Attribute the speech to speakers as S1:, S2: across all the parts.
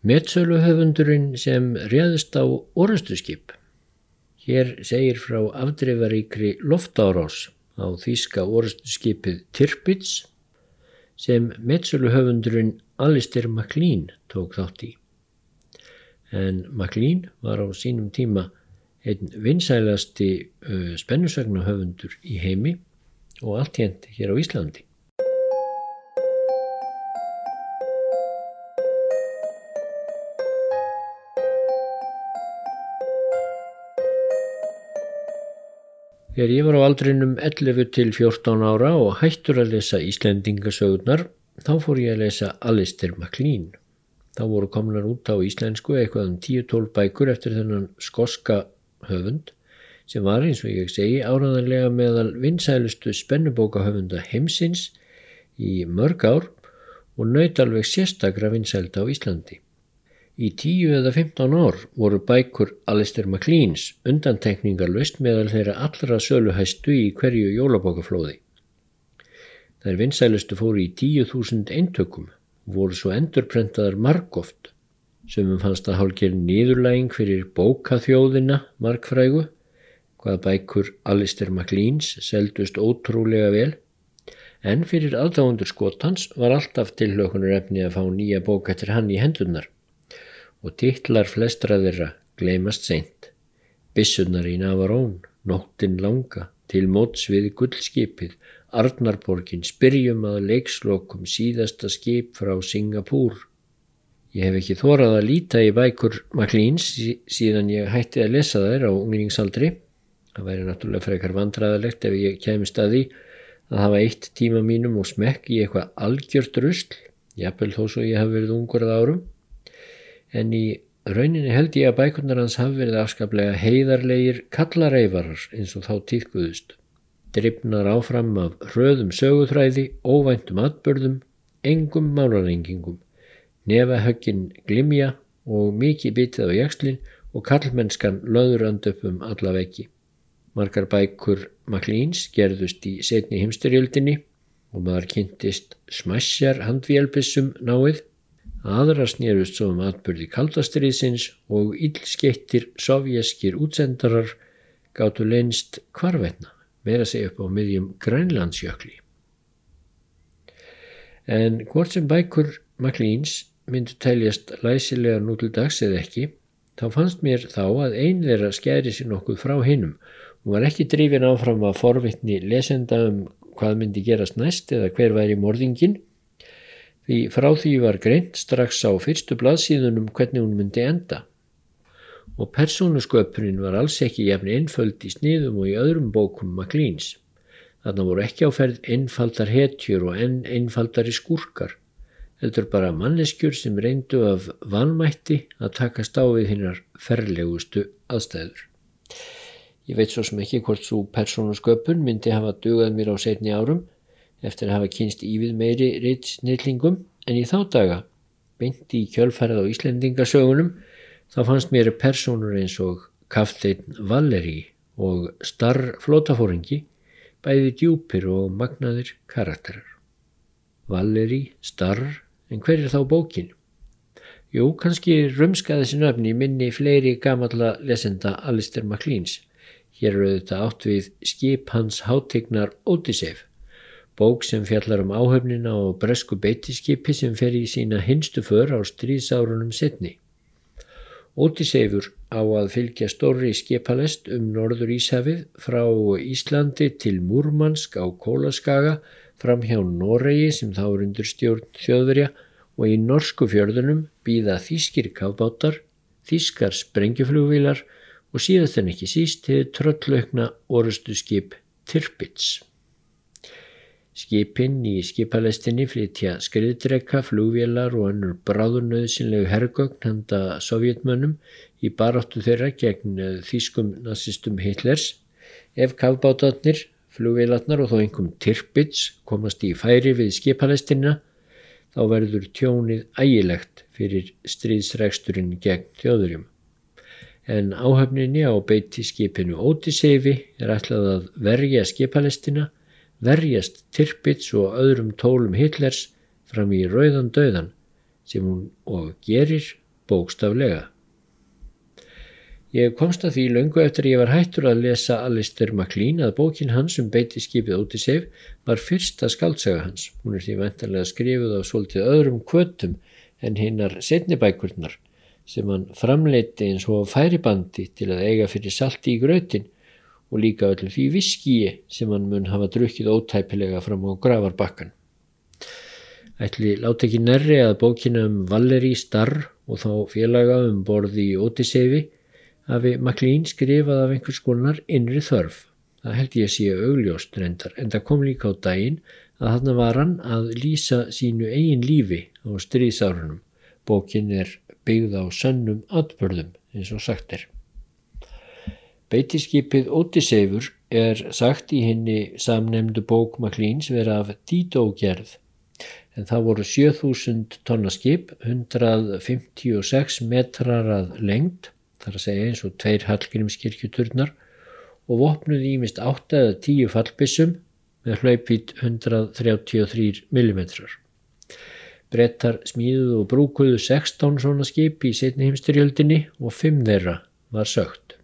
S1: Metsöluhöfundurinn sem réðist á orustuskip. Hér segir frá afdreifaríkri loftárás á þýska orustuskipið Tirpitz sem metsöluhöfundurinn Alistair MacLean tók þátt í. En MacLean var á sínum tíma einn vinsælasti spennusagnahöfundur í heimi og allt hérnt hér á Íslandi. Þegar ég var á aldrinum 11 til 14 ára og hættur að lesa Íslendingasögurnar, þá fór ég að lesa Alistair MacLean. Þá voru komnar út á íslensku eitthvað um 10-12 bækur eftir þennan skoska höfund sem var eins og ég segi áraðanlega meðal vinsælustu spennubókahöfunda heimsins í mörg ár og naut alveg sérstakra vinsælda á Íslandi. Í tíu eða 15 ár voru bækur Alistair MacLeans undantekningarlust meðal þeirra allra söluhæstu í hverju jólabókaflóði. Þær vinsælustu fóru í 10.000 eintökum voru svo endurprentaðar margóft sem fannst að hálgir nýðurlæging fyrir bókaþjóðina margfrægu hvað bækur Alistair MacLeans seldust ótrúlega vel. En fyrir aðdáðundur skotans var alltaf tilhlökunar efni að fá nýja bók eftir hann í hendunar og titlar flestra þeirra gleymast seint. Bissunar í Navarón, nóttin langa, til móts við gullskipið, Arnarborgin, spyrjum að leikslokum síðasta skip frá Singapúr. Ég hef ekki þórað að líta í bækur Maklíns síðan ég hætti að lesa þær á unglingsaldri. Það væri náttúrulega frekar vandræðalegt ef ég kemist að því að hafa eitt tíma mínum og smekk í eitthvað algjört rusl, jafnvel þó svo ég hef verið ungur að árum en í rauninni held ég að bækurnar hans hafi verið afskaplega heiðarleir kallareifarar eins og þá týrkuðust. Drifnar áfram af hröðum söguþræði, óvæntum atbörðum, engum málarengingum, nefahöggin glimja og mikið bitið á jakslinn og kallmennskan löður upp um alla veggi. Margar bækur Maklíns gerðust í setni himsturjöldinni og maður kynntist smassjar handvélpissum náið Aðra snýrust svo um atbyrði kaldastriðsins og illskeittir sovjeskir útsendarar gáttu leinst kvarvetna, meira sig upp á miðjum Grænlandsjökli. En hvort sem bækur Maklíns myndu teljast læsilega nú til dags eða ekki, þá fannst mér þá að einn þeirra skæri sér nokkuð frá hinnum og var ekki drifin áfram að forvittni lesenda um hvað myndi gerast næst eða hver væri morðingin því frá því var greint strax á fyrstu blaðsíðunum hvernig hún myndi enda. Og persónusköpunin var alls ekki jafn einföld í sniðum og í öðrum bókum Maklíns. Þarna voru ekki áferð einfaldar hetjur og enn einfaldari skúrkar. Þetta er bara manneskjur sem reyndu af vanmætti að taka stáfið hinnar ferlegustu aðstæður. Ég veit svo sem ekki hvort svo persónusköpun myndi hafa dugað mér á setni árum eftir að hafa kynst ívið meiri reitsnillingum en í þá daga, beint í kjölfærað á Íslendingasögunum, þá fannst mér personur eins og kafteinn Valeri og starr flótafóringi bæði djúpir og magnaðir karakterar. Valeri, starr, en hver er þá bókin? Jú, kannski rumskaði þessi nöfni minni fleiri gamalla lesenda Alistair MacLeans. Hér eru þetta átt við skip hans hátegnar Odyssey bók sem fjallar um áhöfnina og bresku beitiskipi sem fer í sína hinstu för á stríðsárunum setni. Ótiseifur á að fylgja stórri skipalest um Norður Íshafið frá Íslandi til Múrmansk á Kólaskaga fram hjá Noregi sem þá er undir stjórn þjóðverja og í norsku fjörðunum býða þýskir kafbátar, þýskar sprengjuflugvílar og síðast en ekki síst hefur tröllaukna orustu skip Tirpitz. Skipin í skipalestinni flytja skriðdreka, flugvélar og önnur bráðunöðsynlegu hergögn handa sovjetmönnum í baráttu þeirra gegn eh, þýskum nazistum Hitlers. Ef kafbátatnir, flugvélarnar og þó einhverjum tirpits komast í færi við skipalestinna þá verður tjónið ægilegt fyrir stríðsregsturinn gegn þjóðurjum. En áhafninni á beiti skipinu Ótiseifi er ætlað að verja skipalestina verjast Tirpitz og öðrum tólum Hitlers fram í rauðan döðan sem hún og gerir bókstaflega. Ég komst að því löngu eftir ég var hættur að lesa Alistair MacLean að bókin hans um beitiskipið Odyssey var fyrsta skaldsaga hans. Hún er því ventarlega skrifuð á svolítið öðrum kvötum en hinnar setnibækurnar sem hann framleiti eins og færibandi til að eiga fyrir salti í grötin og líka öllum því viskíi sem hann mun hafa drukkið ótæpilega fram á gravarbakkan. Ætli láti ekki nærri að bókina um Valeri Starr og þá félaga um borði í Odyssey hafi Maklín skrifað af einhvers konar innri þörf. Það held ég að sé augljóst reyndar en það kom líka á daginn að hann var hann að lýsa sínu eigin lífi á stríðsárunum. Bókin er byggð á sönnum atbörðum eins og sagt er. Beitiskipið Ótiseifur er sagt í henni samnemdu bók Maklíns vera af dítógerð en það voru 7000 tonnaskip, 156 metrar að lengt þar að segja eins og tveir hallgrímskirkjuturnar og vopnuði ímist 8 eða 10 fallbissum með hlaupít 133 mm. Brettar smíðuðu og brúkuðu 16 svona skip í setni heimstyrjöldinni og 5 þeirra var sögt.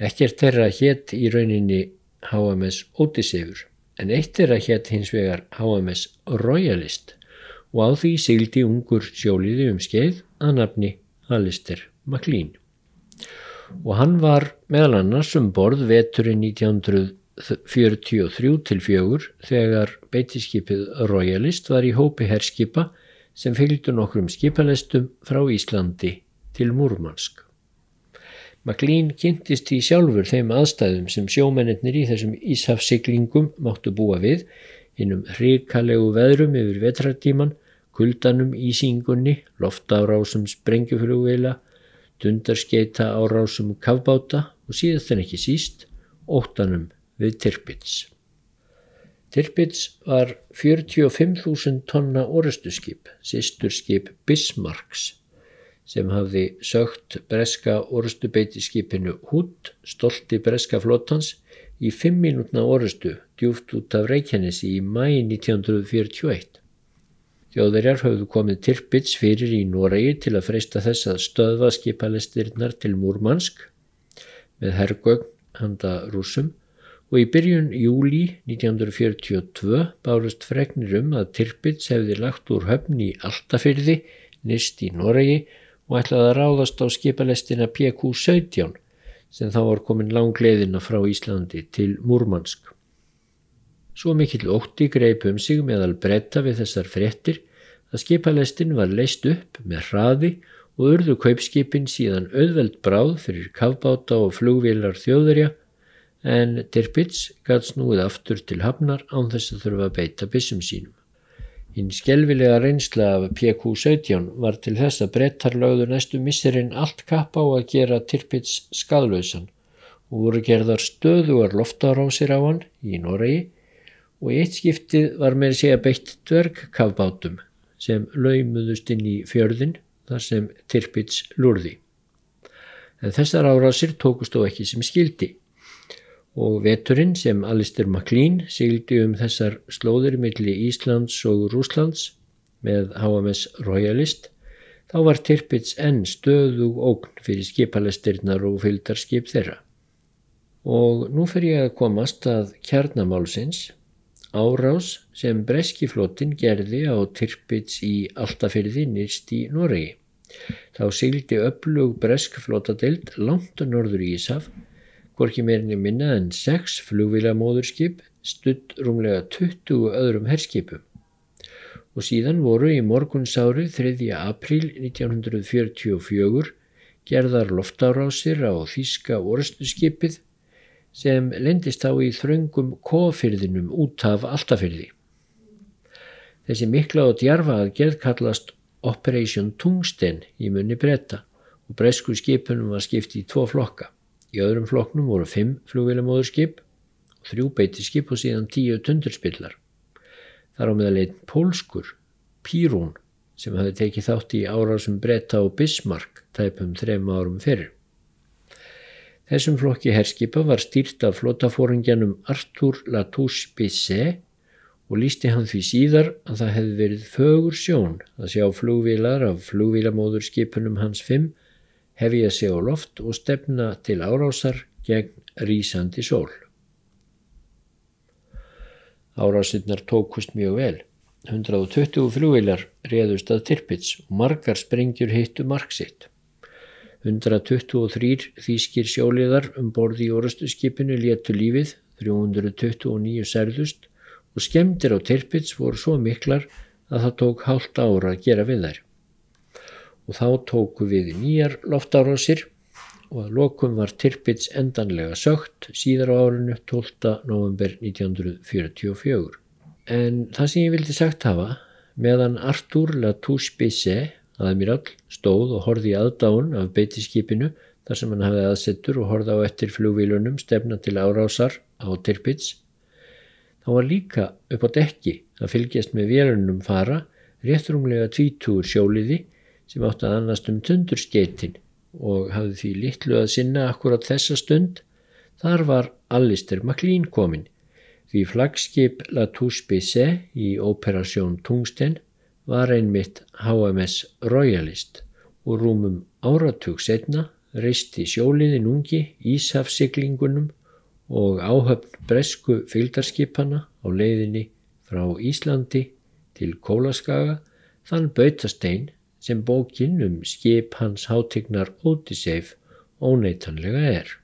S1: Ekkert þeirra hétt í rauninni HMS Odysseyfur en eitt þeirra hétt hins vegar HMS Royalist og á því sigildi ungur sjóliði um skeið að nafni Alistair MacLean og hann var meðal annars um borð veturinn 1943 til fjögur þegar beitiskipið Royalist var í hópi herskipa sem fylgdu nokkrum skipalestum frá Íslandi til Múrmansk. MacLean kynntist í sjálfur þeim aðstæðum sem sjómennir í þessum íshafsiklingum máttu búa við, innum hrikalegu veðrum yfir vetrartíman, kuldanum ísingunni, loftárásum sprengjuflugveila, dundarskeita árásum kafbáta og síðast en ekki síst óttanum við Tirpitz. Tirpitz var 45.000 tonna orustuskip, sýsturskip Bismarcks, sem hafði sögt breska orustubeitiskipinu Hútt, stolti breska flótans, í fimm mínútna orustu djúft út af Reykjanesi í mæi 1941. Þjóðverjar höfðu komið Tirpitz fyrir í Noregi til að freysta þess að stöðva skipalestirnar til Múrmansk með herrgögn handa rúsum og í byrjun júli 1942 bárust fregnir um að Tirpitz hefði lagt úr höfn í Altafyrði, nýst í Noregi og ætlaði að ráðast á skipalestina PQ-17 sem þá var komin langleðina frá Íslandi til Múrmansk. Svo mikill ótti greip um sig meðal breyta við þessar frettir að skipalestin var leist upp með hraði og urðu kaupskipin síðan auðveld bráð fyrir kavbáta og flugvélar þjóðurja en Tirpitz gæt snúið aftur til hafnar án þess að þurfa að beita bissum sínum. Hinn skelvilega reynsla af PQ-17 var til þess að brettar lögðu næstu misserinn allt kapp á að gera Tirpitz skadlausan og voru gerðar stöðuar loftarásir á hann í Noregi og eitt skiptið var með segja beitt dvergkafbátum sem laumuðust inn í fjörðin þar sem Tirpitz lurði. En þessar árásir tókust þó ekki sem skildi og veturinn sem Alistair MacLean sigildi um þessar slóðir milli Íslands og Rúslands með HMS Royalist þá var Tirpitz enn stöðug ógn fyrir skipalestirnar og fylgdarskip þeirra. Og nú fer ég að komast að kjarnamálsins árás sem breskiflottin gerði á Tirpitz í Altafyrði nýrst í Noregi. Þá sigildi öflug breskflotadild langt á norður Ísaf, hvorki meirinni minna en sex flugvilamóðurskip studd rúmlega 20 öðrum herskipum. Og síðan voru í morgunsári 3. april 1944 gerðar loftárásir á Þíska orðstuskipið sem lendist á í þröngum kofyrðinum út af altafyrði. Þessi mikla og djarfa að gerð kallast Operation Tungsten í munni breyta og bresku skipunum var skipt í tvo flokka. Í öðrum flokknum voru fimm flugvélamóðurskip, þrjú beitiskip og síðan tíu tundurspillar. Þar á meðal einn pólskur, Pírún, sem hafi tekið þátt í árásum breyta og Bismarck tæpum þrem árum fyrir. Þessum flokki herskipa var stýrt af flotafóringjanum Artur Latouche Bisset og lísti hann því síðar að það hefði verið fögur sjón að sjá flugvilar af flugvilamóðurskipunum hans fimm hefja sig á loft og stefna til árásar gegn rýsandi sól. Árásinnar tókust mjög vel. 120 flugvilar réðust að Tirpitz og margar sprengjur hittu marksitt. 123 þýskir sjóliðar um borði í orustu skipinu léttu lífið, 329 særðust og skemmtir á Tirpitz voru svo miklar að það tók hálft ára að gera við þær. Og þá tóku við nýjar loftárásir og að lokum var Tirpitz endanlega sögt síðar á árinu 12. november 1944. En það sem ég vildi sagt hafa, meðan Artur Latouche-Bisset, aðmirall, stóð og horði aðdáun af beitiskipinu þar sem hann hafði aðsettur og horði á eftir flugvílunum stefna til árásar á Tirpitz, þá var líka upp á dekki að fylgjast með vélunum fara réttrumlega tvítúur sjóliði sem átti að annast um tundurskeitin og hafði því litlu að sinna akkurat þessa stund. Þar var Alistair MacLean komin því flagskip La Touche Bisset í Operasjón Tungsten var einmitt HMS Royalist og rúmum áratug setna reisti sjóliðin ungi Ísafsiglingunum og áhöfn bresku fylgdarskipana á leiðinni frá Íslandi til Kólaskaga þann bautastein sem bókin um skip hans hátegnar Ótiseif óneitanlega er.